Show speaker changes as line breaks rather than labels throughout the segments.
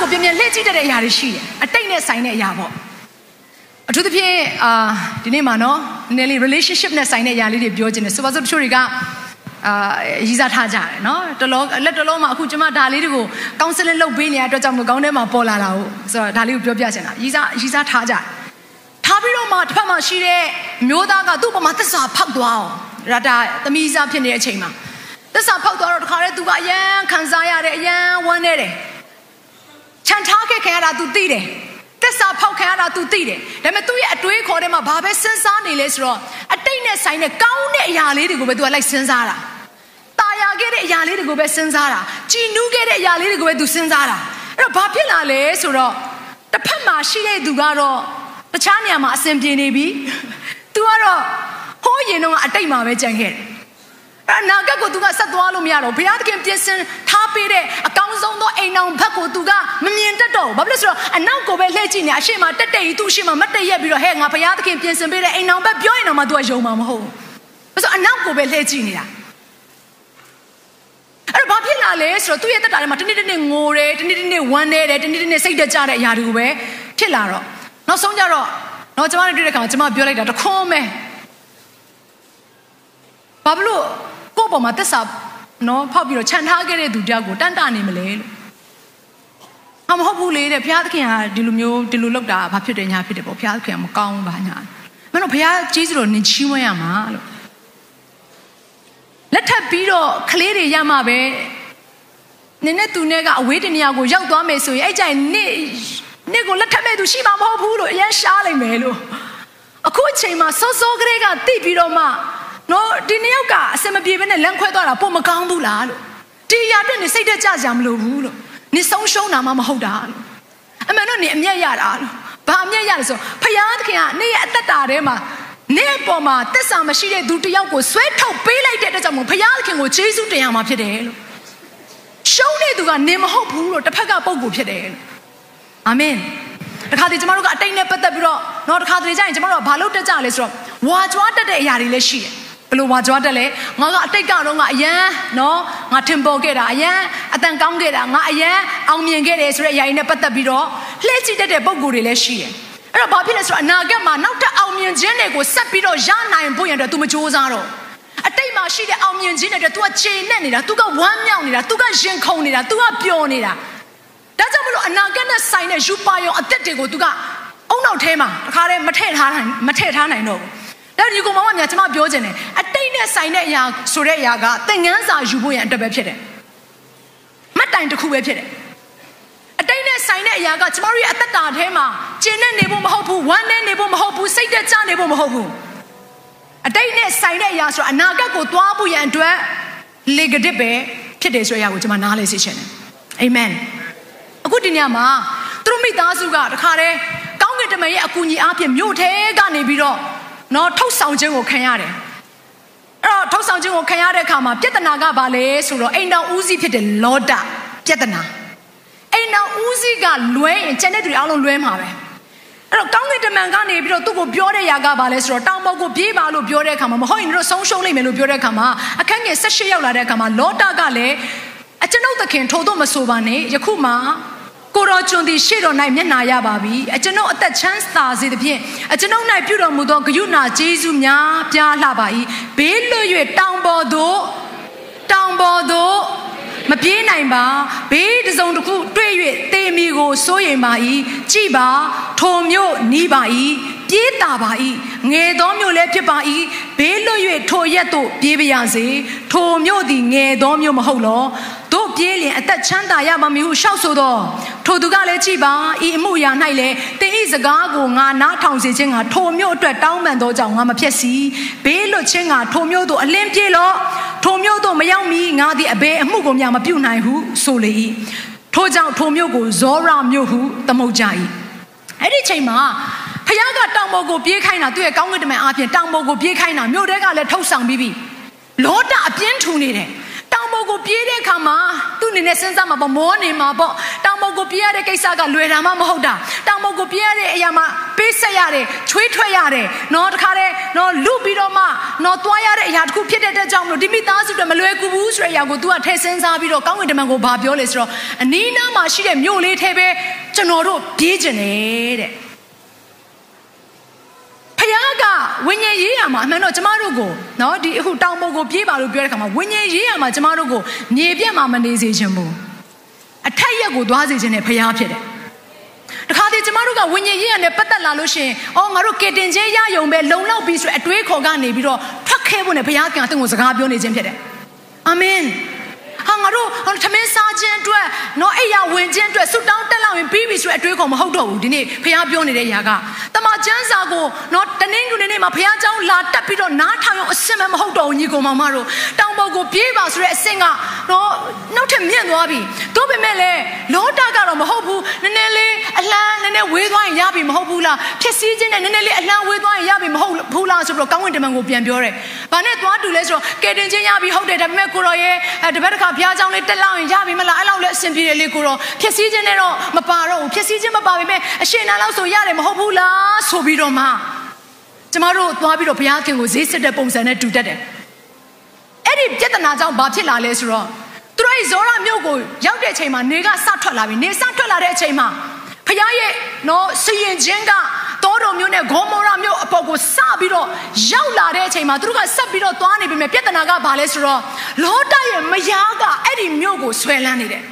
ကျွန်တော်နောက်ကိုပြန်ပြန်လှည့်ကြည့်တဲ့အရာတွေရှိတယ်အတိတ်နဲ့ဆိုင်တဲ့အရာပေါ့အထူးသဖြင့်အာဒီနေ့မှာနော်နည်းနည်းလေး relationship နဲ့ဆိုင်တဲ့အရာလေးတွေပြောခြင်းတယ်ဆိုပါစို့တချို့တွေကအာရည်စားထားကြတယ်နော်တလောလက်တလောမှာအခုကျွန်မဒါလေးတွေကို counseling လုပ်ပေးနေတဲ့အတွက်ကြောင့်မကောင်းတဲ့မှာပေါ်လာတာဟုတ်ဆိုတော့ဒါလေးကိုပြောပြချင်တာရည်စားရည်စားထားကြတယ်ထားပြီးတော့မှတစ်ဖက်မှာရှိတဲ့မျိုးသားကသူ့ဘမှာသစ္စာဖောက်သွားအောင်ရတာသမီးစားဖြစ်နေတဲ့အချိန်မှာသစ္စာဖောက်သွားတော့တခါတည်းသူကအယံခံစားရတဲ့အယံဝမ်းနေတယ် ခြံထားခဲ့ခံရတာ तू သိတယ်သစ္စာဖောက်ခံရတာ तू သိတယ်ဒါပေမဲ့သူ့ရဲ့အတွေးခေါ်ထဲမှာဘာပဲစဉ်းစားနေလဲဆိုတော့အတိတ်နဲ့ဆိုင်တဲ့ကောင်းတဲ့အရာလေးတွေကိုပဲ तू ကလိုက်စဉ်းစားတာตายာခဲ့တဲ့အရာလေးတွေကိုပဲစဉ်းစားတာကြည်နူးခဲ့တဲ့အရာလေးတွေကိုပဲ तू စဉ်းစားတာအဲ့တော့ဘာဖြစ်လာလဲဆိုတော့တစ်ဖက်မှာရှိတဲ့သူကတော့တခြားနေရာမှာအဆင်ပြေနေပြီ तू ကတော့ဟိုးရင်တော့အတိတ်မှာပဲကြံခဲ့တယ်အနာဂတ်ကို तू ကဆက်သွားလို့မရတော့ဘုရားသခင်ပြင်ဆင်ထားပေးတဲ့အကောင်း ဘူးဘာဖြစ်လို့ဆိုတော့အနောက်ကိုပဲလှည့်ကြည့်နေအရှိမတက်တက်ကြီး तू အရှိမမတက်ရက်ပြီးတော့ဟဲ့ငါဘုရားသခင်ပြင်ဆင်ပေးတဲ့အိမ်အောင်ဘက်ပြောရင်တော့မှ तू ကယုံမှာမဟုတ်ဘူးဘာလို့အနောက်ကိုပဲလှည့်ကြည့်နေတာအဲ့တော့ဘာဖြစ်လာလဲဆိုတော့သူ့ရဲ့တက်တာထဲမှာတနေ့တနေ့ငိုတယ်တနေ့တနေ့ဝမ်းနေတယ်တနေ့တနေ့စိတ်တက်ကြတဲ့အရာတွေကိုပဲဖြစ်လာတော့နောက်ဆုံးကြတော့တော့ကျွန်မတို့တွေ့တဲ့ခါမှာကျွန်မပြောလိုက်တာတခွန်းပဲဘာဖြစ်လို့ကိုယ့်ပေါ်မှာတက်စာနော်ဖောက်ပြီးတော့ခြံထားခဲ့တဲ့သူတယောက်ကိုတန်တာနေမလဲလို့ ဟာမဟုတ်ဘူးလေတဲ့ဘုရားသခင်ကဒီလိုမျိုးဒီလိုလုပ်တာဘာဖြစ်တယ်ညာဖြစ်တယ်ပေါ့ဘုရားသခင်ကမကောင်းဘူးဘာညာမင်းတို့ဘုရားကြီးစတော်နင်ချီးမွမ်းရမှာလို့လက်ထပ်ပြီးတော့ကလေးတွေရမှပဲနင်နဲ့သူနဲ့ကအဝေးတနေရာကိုရောက်သွားမယ်ဆိုရင်အဲ့ကြိုင်နစ်နစ်ကိုလက်ထပ်မဲ့သူရှိမှာမဟုတ်ဘူးလို့အရင်ရှားလိုက်မယ်လို့အခုအချိန်မှာစောစောကလေးကတိပြီးတော့မှနော်ဒီနှစ်ယောက်ကအစင်မပြေဘဲနဲ့လန့်ခွဲသွားတာပုံမကောင်းဘူးလားလို့ဒီရအတွက်နေစိတ်တက်ကြကြမလို့ဘူးလို့ နေဆုံးရှုံးတာမှမဟုတ်တာလို့အမှန်တော့နေအမျက်ရတာလို့ဘာအမျက်ရလဲဆိုဖယားသခင်ကနေရဲ့အသက်တာထဲမှာနေပေါ်မှာတစ္ဆာမရှိတဲ့သူတယောက်ကိုဆွဲထုတ်ပေးလိုက်တဲ့အတွက်ကြောင့်မို့ဖယားသခင်ကိုကျေးဇူးတင်ရမှာဖြစ်တယ်လို့ရှုံးတဲ့သူကနေမဟုတ်ဘူးလို့တစ်ဖက်ကပုံကိုဖြစ်တယ်လို့အာမင်တခါတည်းကျမတို့ကအတိတ်နဲ့ပတ်သက်ပြီးတော့တော့တခါတည်းကျရင်ကျမတို့ကဘာလို့တက်ကြလဲဆိုတော့ဝါကြွားတက်တဲ့အရာတွေလည်းရှိတယ် ဘလို့ဝါကြွားတက်လဲငါကအတိတ်ကတော့ငါအရန်နော်ငါထင်ပေါ်ခဲ့တာအရန်အတန်ကောင်းခဲ့တာငါအရန်အောင်မြင်ခဲ့တယ်ဆိုတဲ့အရာတွေနဲ့ပတ်သက်ပြီးတော့လှည့်ကြည့်တတ်တဲ့ပုံကိုယ်တွေလည်းရှိတယ်အဲ့တော့ဘာဖြစ်လဲဆိုတော့အနာဂတ်မှာနောက်ထပ်အောင်မြင်ခြင်းတွေကိုဆက်ပြီးတော့ရနိုင်ဖို့ရတဲ့ तू မကြိုးစားတော့အတိတ်မှာရှိတဲ့အောင်မြင်ခြင်းတွေ तू ကချိန်နဲ့နေတာ तू ကဝမ်းမြောက်နေတာ तू ကရင်ခုန်နေတာ तू ကပျော်နေတာဒါကြောင့်မလို့အနာဂတ်နဲ့ဆိုင်တဲ့ယူပါယောအသက်တွေကို तू ကအုံနောက်ထဲမှာတခါတည်းမထည့်ထားနိုင်မထည့်ထားနိုင်တော့ဘူး ဒါဒီကောင်မမများကျွန်မပြောချင်တယ်အတိတ်နဲ့ဆိုင်တဲ့အရာဆိုတဲ့အရာကသင်ငန်းစာယူဖို့ရန်အတွက်ပဲဖြစ်တယ်မှတ်တိုင်တစ်ခုပဲဖြစ်တယ်အတိတ်နဲ့ဆိုင်တဲ့အရာကကျမတို့ရဲ့အသက်တာထဲမှာကျင်နဲ့နေဖို့မဟုတ်ဘူးဝမ်းနဲ့နေဖို့မဟုတ်ဘူးစိတ်သက်သာနေဖို့မဟုတ်ဘူးအတိတ်နဲ့ဆိုင်တဲ့အရာဆိုအနာဂတ်ကိုသွားဖို့ရန်အတွက်လေကဒစ်ပဲဖြစ်တယ်ဆိုတဲ့အရာကိုကျွန်မနားလဲစေချင်တယ်အာမင်အခုဒီညမှာသူတို့မိသားစုကတခါတည်းကောင်းကင်တမန်ရဲ့အကူအညီအားဖြင့်မြို့ထဲကနေပြီးတော့ နော်ထုတ်ဆောင်ခြင်းကိုခံရတယ်အဲ့တော့ထုတ်ဆောင်ခြင်းကိုခံရတဲ့အခါမှာပြဿနာကဘာလဲဆိုတော့အိမ်တော်ဦးစီးဖြစ်တဲ့လောဒပြဿနာအိမ်တော်ဦးစီးကလွဲရင်ကျန်တဲ့သူတွေအားလုံးလွဲမှာပဲအဲ့တော့ကောင်းကင်တမန်ကနေပြီးတော့သူ့ကိုပြောတဲ့ຢာကဘာလဲဆိုတော့တောင်ပေါ်ကိုပြေးပါလို့ပြောတဲ့အခါမှာမဟုတ်ရင်တို့ဆုံးရှုံးလိမ့်မယ်လို့ပြောတဲ့အခါမှာအခန်းငယ်၁၈ရောက်လာတဲ့အခါမှာလောဒကလည်းအကျွန်ုပ်သခင်ထို့တော့မဆိုပါနဲ့ယခုမှ ကိုတော်ကျွန်သည်ရှေ့တော်၌မျက်နာရပါပြီအကျွန်ုပ်အသက်ချမ်းသာစေသဖြင့်အကျွန်ုပ်၌ပြုတော်မူသောဂရုဏာကျေးဇူးများပြားလှပါ၏ဘေးလွတ်၍တောင်ပေါ်သို့တောင်ပေါ်သို့မပြေးနိုင်ပါဘေးတစ်စုံတစ်ခုတွေ့၍တေမီကိုစိုးရိမ်ပါ၏ကြည်ပါထိုမျိုးနီးပါ၏ပြေးတာပါ၏ငယ်သောမျိုးလည်းဖြစ်ပါ၏ဘေးလွတ်၍ထိုရက်သို့ပြေးပါရစေထိုမျိုးသည်ငယ်သောမျိုးမဟုတ်လောတို့ ပြေးလျင်အသက်ချမ်းသာရပါမည်ဟုရှောက်ဆိုတော့ထိုသူကလည်းကြည်ပါဤအမှုရာ၌လည်းတင်းဤစကားကိုငါနားထောင်စေခြင်းကထိုမျိုးအတွက်တောင်းပန်သောကြောင့်ငါမဖြစ်စီဘေးလွတ်ခြင်းကထိုမျိုးတို့အလင်းပြေလောထိုမျိုးတို့မရောက်မီငါသည်အဘယ်အမှုကိုမျှမပြုနိုင်ဟုဆိုလေ၏ထို့ကြောင့်ထိုမြို့ကိုဇောရမြို့ဟုသမုတ်ကြ၏အဲ့ဒီချိန်မှာဖခင်ကတောင်ပေါ်ကိုပြေးခိုင်းတာသူ့ရဲ့ကောင်းကင်တမန်အားဖြင့်တောင်ပေါ်ကိုပြေးခိုင်းတာမြို့တဲကလည်းထုတ်ဆောင်ပြီးပြီလောတအပြင်းထူနေတယ်တောင်ပေါ် ကိုပြေးတဲ့အခါမှာသူ့အနေနဲ့စဉ်းစားမှာပေါ့မောနေမှာပေါ့တောင်ပေါ်ကိုပြေးရတဲ့ကိစ္စကလွယ်တာမှမဟုတ်တာတောင်ပေါ်ကိုပြေးရတဲ့အရာမှာပေးဆက်ရတယ်ချွေးထွက်ရတယ်နော်တခါတည်းနော်လူပြီးတော့မှနော်သွားရတဲ့အရာတစ်ခုဖြစ်တဲ့အတွက်ကြောင့်မလို့ဒီမိသားစုတွေမလွယ်ကူဘူးဆိုတဲ့အရာကို तू ကထည့်စဉ်းစားပြီးတော့ကောင်းကင်တမန်ကိုဘာပြောလဲဆိုတော့အနီးနားမှာရှိတဲ့မြို့လေးထဲပဲကျွန်တော်တို့ပြေးကျင်တယ်တဲ့ဖခင် ကဝိညာဉ်ရေးရမှာအမှန်တော့ကျမတို့ကိုနော်ဒီအခုတောင်ပေါ်ကိုပြေးပါလို့ပြောတဲ့ခါမှာဝိညာဉ်ရေးရမှာကျမတို့ကိုမြေပြတ်မှာမနေစေခြင်းဘူးအထက်ရက်ကိုသွားစေခြင်းနဲ့ဖျားဖြစ်တယ်တခါတည်းကျမတို့ကဝိညာဉ်ရေးရနဲ့ပတ်သက်လာလို့ရှင်အော်ငါတို့ကေတင်ချင်းရယုံပဲလုံလောက်ပြီးဆိုအတွေးခေါ်ကနေပြီးတော့ထွက်ခဲဖို့နဲ့ဘုရားကံအသင်ကိုစကားပြောနေခြင်းဖြစ်တယ်အာမင် ဟာငါတို့ထမင်းစားခြင်းအတွက်နော်အိယာဝင်ခြင်းအတွက်ဆုတောင်းတက်လောက်ရင်ပြီးပြီဆိုတဲ့အတွေးခေါ်မဟုတ်တော့ဘူးဒီနေ့ဖခင်ပြောနေတဲ့ຢာကတမချန်းစာကိုနော်တနင်္ဂနွေနေ့မှာဖခင်เจ้าလာတက်ပြီးတော့နားထောင်အောင်အစင်မမဟုတ်တော့ဘူးညီကောင်မောင်မတို့တောင် ် ပုံကိုပြေးပါဆိုတဲ့အဆင့်ကနော်နောက်ထပ်မြင့်သွားပြီသို့ပေမဲ့လည်းလောတာကတော့မဟုတ်ဘူးနည်းနည်းလေးအလှမ်းနည်းနည်းဝေးသွားရင်ရပြီမဟုတ်ဘူးလားဖြစ်စည်းခြင်းနဲ့နည်းနည်းလေးအလှမ်းဝေးသွားရင်ရပြီမဟုတ်ဘူးလားဆိုပြီးတော့ကောင်းဝင်တမန်ကိုပြန်ပြောတယ်။ဘာနဲ့သွားတူလဲဆိုတော့ကယ်တင်ခြင်းရပြီဟုတ်တယ်ဒါပေမဲ့ကိုရောရဲ့တပတ်တစ်ခါဘုရားကျောင်းလေးတက်လောက်ရင်ရပြီမလားအဲ့လောက်လည်းအဆင်ပြေတယ်လေကိုရောဖြစ်စည်းခြင်းနဲ့တော့မပါတော့ဘူးဖြစ်စည်းခြင်းမပါပေမဲ့အရှင်နာလောက်ဆိုရတယ်မဟုတ်ဘူးလားဆိုပြီးတော့မှကျမတို့သွားပြီးတော့ဘုရားခင်ကိုဈေးစစ်တဲ့ပုံစံနဲ့တူတတ်တယ်။ ဒီပြဿနာကြောင့်ဘာဖြစ်လာလဲဆိုတော့သူတို့ရဲ့ဇောရမြို့ကိုရောက်တဲ့အချိန်မှာနေကစထွက်လာပြီနေစထွက်လာတဲ့အချိန်မှာဖခင်ရဲ့နော်စီရင်ခြင်းကတောတော်မျိုးနဲ့ဂေါမောရမျိုးအပေါ်ကိုစပြီးတော့ရောက်လာတဲ့အချိန်မှာသူတို့ကဆက်ပြီးတော့သွားနေပြီမဲ့ပြဿနာကဘာလဲဆိုတော့လောတရဲ့မယားကအဲ့ဒီမြို့ကိုဆွဲလန်းနေတယ်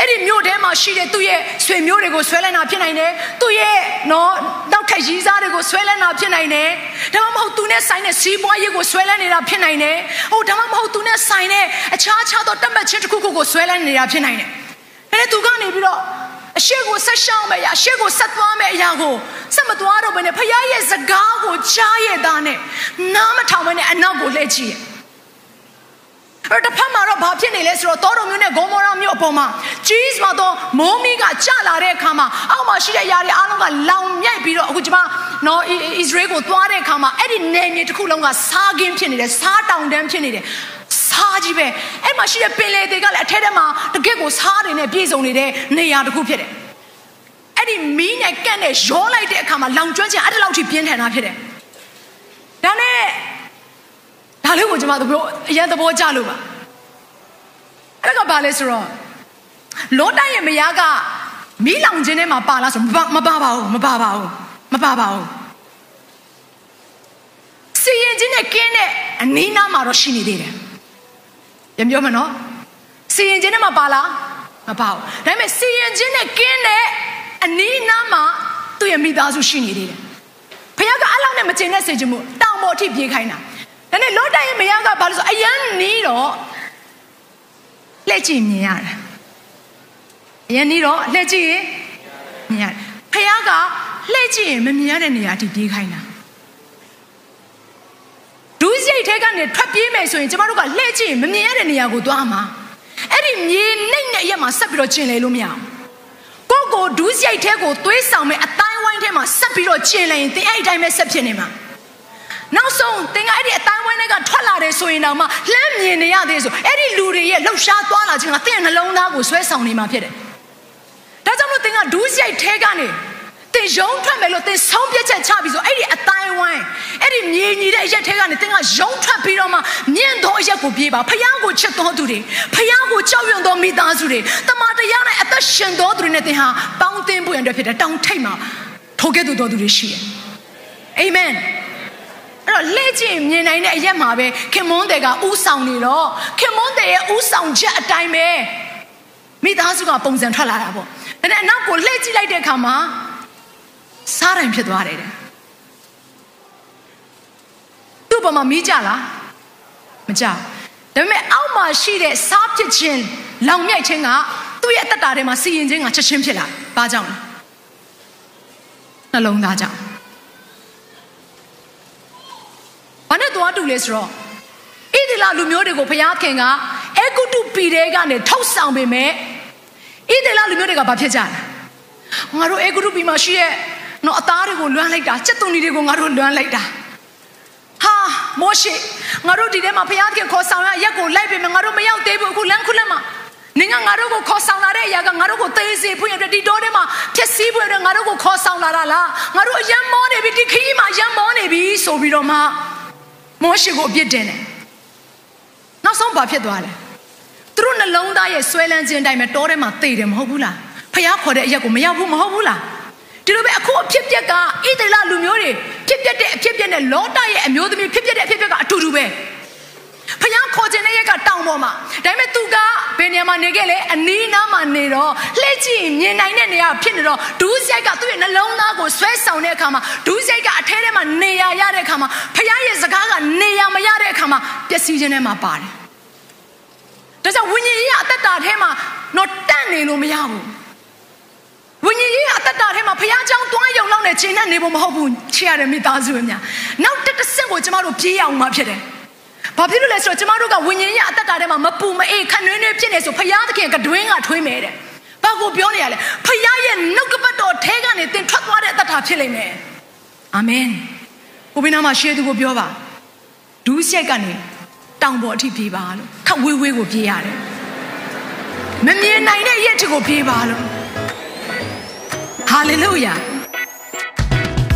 အဲ့ဒီမြို့ထဲမှာရှိတဲ့သူ့ရဲ့ဆွေမျိုးတွေကိုဆွဲလန်းတာဖြစ်နိုင်တယ်သူ့ရဲ့နော်နောက်ထပ်ရည်စားတွေကိုဆွဲလန်းတာဖြစ်နိုင်တယ်ဒါမှမဟုတ်သူနဲ့ဆိုင်တဲ့စီးပွားရေးကိုဆွဲလန်းနေတာဖြစ်နိုင်တယ်ဟိုဒါမှမဟုတ်သူနဲ့ဆိုင်တဲ့အခြားခြားသောတတ်မှတ်ခြင်းတစ်ခုခုကိုဆွဲလန်းနေတာဖြစ်နိုင်တယ်အဲ့ဒါသူကနေပြီးတော့အရှိကိုဆက်ရှောင်းမယ်အရှိကိုဆက်သွားမယ်အရာကိုဆက်မသွားတော့ဘဲနဲ့ဖခင်ရဲ့စကားကိုကြားရတာနဲ့နားမထောင်ဘဲနဲ့အနောက်ကိုလှည့်ကြည့်ရဲ့ အဲ့တစ်ဖက်မှာတော့ဘာဖြစ်နေလဲဆိုတော့တောတော်မျိုးနဲ့ဂေါမောရာမျိုးအပေါ်မှာဂျီးစ်မှာတော့မိုးမီးကကျလာတဲ့အခါမှာအောက်မှာရှိတဲ့ຢာတွေအားလုံးကလောင်မြိုက်ပြီးတော့အခုကျမနော်ဣသရေလကိုသွားတဲ့အခါမှာအဲ့ဒီနယ်မြေတစ်ခုလုံးကစားကင်းဖြစ်နေတယ်စားတောင်တန်းဖြစ်နေတယ်စားကြီးပဲအဲ့မှာရှိတဲ့ပင်လေတွေကလည်းအထက်ထဲမှာတကယ့်ကိုစားတွေနဲ့ပြည့်စုံနေတဲ့နေရာတစ်ခုဖြစ်တယ်အဲ့ဒီမီးနဲ့ကန့်နဲ့ရောလိုက်တဲ့အခါမှာလောင်ကျွမ်းခြင်းအဲ့ဒီလောက်ထိပြင်းထန်တာဖြစ်တယ်ဒါနဲ့ဒါလေး ကိုကျွန်မတို့အရင်သဘောကျလို့ပါအဲ့ဒါကဘာလဲဆိုတော့လောတရဲ့မယားကမီးလောင်ခြင်းထဲမှာပါလားဆိုမပါပါဘူးမပါပါဘူးမပါပါဘူးစီရင်ခြင်းနဲ့ကင်းတဲ့အနီးနားမှာတော့ရှိနေသေးတယ်ရပြောမနော်စီရင်ခြင်းနဲ့မှာပါလားမပါဘူးဒါပေမဲ့စီရင်ခြင်းနဲ့ကင်းတဲ့အနီးနားမှာသူ့ရဲ့မိသားစုရှိနေသေးတယ်ဖခင်ကအဲ့လောက်နဲ့မကျင်တဲ့စေခြင်းမို့တောင်ပေါ်အထိပြေးခိုင်းတာ ဒါနဲ့လောတရဲ့မယားကဘာလို့ဆိုအယမ်းနီးတော့လက်ကြည့်မြင်ရတယ်အယမ်းနီးတော့လက်ကြည့်ရင်မြင်ရတယ်ဖခင်ကလက်ကြည့်ရင်မမြင်ရတဲ့နေရာအထိပြေးခိုင်းတာဒူးစိတ်ထဲကနေထွက်ပြေးမယ်ဆိုရင်ကျမတို့ကလှည့်ကြည့်ရင်မမြင်ရတဲ့နေရာကိုသွားမှာအဲ့ဒီမြေနှိမ့်တဲ့အရက်မှာဆက်ပြီးတော့ကျင်လေလို့မရဘူးကိုကိုဒူးစိတ်ထဲကိုသွေးဆောင်မဲ့အတိုင်းဝိုင်းထဲမှာဆက်ပြီးတော့ကျင်လေရင်တင်အဲ့ဒီတိုင်းပဲဆက်ဖြစ်နေမှာ နောက်ဆုံးတင်ကအဲ့ဒီအတိုင်းဝိုင်းတွေကထွက်လာတယ်ဆိုရင်တော့မှလှမ်းမြင်နေရသေးဆိုအဲ့ဒီလူတွေရဲ့လှုပ်ရှားသွားလာခြင်းကတင်နှလုံးသားကိုဆွဲဆောင်နေမှာဖြစ်တယ်ဒါကြောင့်မို့တင်ကဒူးစိတ်ထဲကနေတင်ယုံထွက်မယ်လို့တင်ဆုံးပြချက်ချပြီးဆိုအဲ့ဒီအတိုင်းဝိုင်းအဲ့ဒီမြေညီတဲ့အရက်ထဲကနေတင်ကယုံထွက်ပြီးတော့မှမြင့်သောအရက်ကိုပြေးပါဖယားကိုချစ်တော်သူတွေဖယားကိုကြောက်ရွံ့သောမိသားစုတွေတမန်တရားနဲ့အသက်ရှင်တော်သူတွေနဲ့တင်ဟာပေါင်းသင်းဖို့ရန်အတွက်ဖြစ်တဲ့တောင်ထိပ်မှာထိုကဲ့သို့တော်သူတွေရှိတယ်အာမင်အဲ့ တော့လှည့်ကျင်မြင်နိုင်တဲ့အရက်မှာပဲခင်မွန်းတဲ့ကဥဆောင်နေတော့ခင်မွန်းတဲ့ရဲ့ဥဆောင်ချက်အတိုင်းပဲမိသားစုကပုံစံထွက်လာတာပေါ့ဒါနဲ့အနောက်ကိုလှည့်ကြည့်လိုက်တဲ့အခါမှာစားတိုင်ဖြစ်သွားတယ်တဲ့သူ့ဘာမှမီးကြလားမကြဒါပေမဲ့အောက်မှာရှိတဲ့စားဖြစ်ခြင်းလောင်မြိုက်ခြင်းကသူ့ရဲ့အသက်တာထဲမှာစီရင်ခြင်းကချက်ချင်းဖြစ်လာဘာကြောင့်လဲနှလုံးသားကြောင့်ဘာနဲ့သွားတူ လဲဆိုတော့ဣသီလလူမျိုးတွေကိုဘုရားခင်ကအေဂုတုပီတဲကနေထုတ်ဆောင်ပေမဲ့ဣသေလလူမျိုးတွေကဘာဖြစ်ကြလဲငါတို့အေဂရုပီမှာရှိရဲ့နော်အသားတွေကိုလွမ်းလိုက်တာစက်သွန်တွေကိုငါတို့လွမ်းလိုက်တာဟာမောရှေငါတို့ဒီထဲမှာဘုရားသခင်ခေါ်ဆောင်ရရက်ကိုလိုက်ပြီမငါတို့မရောက်သေးဘူးအခုလမ်းခုလက်မှာနင်ကငါတို့ကိုခေါ်ဆောင်လာတဲ့အရာကငါတို့ကိုသေစေဖို့ရတဲ့ဒီတော့ထဲမှာဖြစ်စည်းဖို့ရတဲ့ငါတို့ကိုခေါ်ဆောင်လာတာလားငါတို့အယံမောနေပြီဒီခရီးမှာယံမောနေပြီဆိုပြီးတော့မှ မောရှေကိုအပြစ်တင်တယ်နောက်ဆုံးဘာဖြစ်သွားလဲသူတို့နှလုံးသားရဲ့ဆွဲလန်းခြင်းတိုင်းပဲတောထဲမှာသေတယ်မဟုတ်ဘူးလားဖះခေါ်တဲ့အရက်ကိုမရောက်ဘူးမဟုတ်ဘူးလားဒီလိုပဲအခုအဖြစ်ပြက်ကဣသေလလူမျိုးတွေဖြစ်ပြက်တဲ့အဖြစ်ပြက်နဲ့လောတရဲ့အမျိုးသမီးဖြစ်ပြက်တဲ့အဖြစ်ပြက်ကအတူတူပဲ ဖះခေါ်ခြင်းတဲ့ရက်ကတောင်ပေါ်မှာဒါပေမဲ့သူကဘယ်နေရာမှာနေခဲ့လဲအနီးနားမှာနေတော့လှည့်ကြည့်မြင်နိုင်တဲ့နေရာဖြစ်နေတော့ဒူးဆိုင်ကသူ့ရဲ့နှလုံးသားကိုဆွဲဆောင်တဲ့အခါမှာဒူးဆိုင်ကအထဲထဲမှာနေရာရတဲ့အခါမှာဖះရဲ့စကားကနေရာမရတဲ့အခါမှာပျက်စီးခြင်းထဲမှာပါတယ်ဒါကြောင့်ဝိညာဉ်ကြီးကအသက်တာထဲမှာတော့တန့်နေလို့မရဘူးဝိညာဉ်ကြီးအသက်တာထဲမှာဘုရားကြောင့်တွားယုံလောက်နဲ့ချိန်နဲ့နေဖို့မဟုတ်ဘူးချရတဲ့မိသားစုများနောက်တစ်တစ်ဆင့်ကိုကျမတို့ပြေးအောင်မှာဖြစ်တယ် ဘာဖြစ်လို့လဲဆိုတော့ကျမတို့ကဝိညာဉ်ကြီးအသက်တာထဲမှာမပူမအေးခနှွေးနှွေးဖြစ်နေဆိုဘုရားသခင်ကတွင်းကထွေးမယ်တဲ့ဘာကိုပြောနေရလဲဘုရားရဲ့နှုတ်ကပတ်တော်ထဲကနေသင်ထွက်သွားတဲ့အသက်တာဖြစ်လိမ့်မယ်အာမင်ဘုရားနာမှာရှေးသူကိုပြောပါဒူးဆက်ကနေတောင်ပေါ်အထိပြေးပါလို့ခက်ဝေးဝေးကိုပြေးရတယ်မမြင်နိုင်တဲ့ရက်ထကိုပြေးပါလို့ဟာလေလုယာ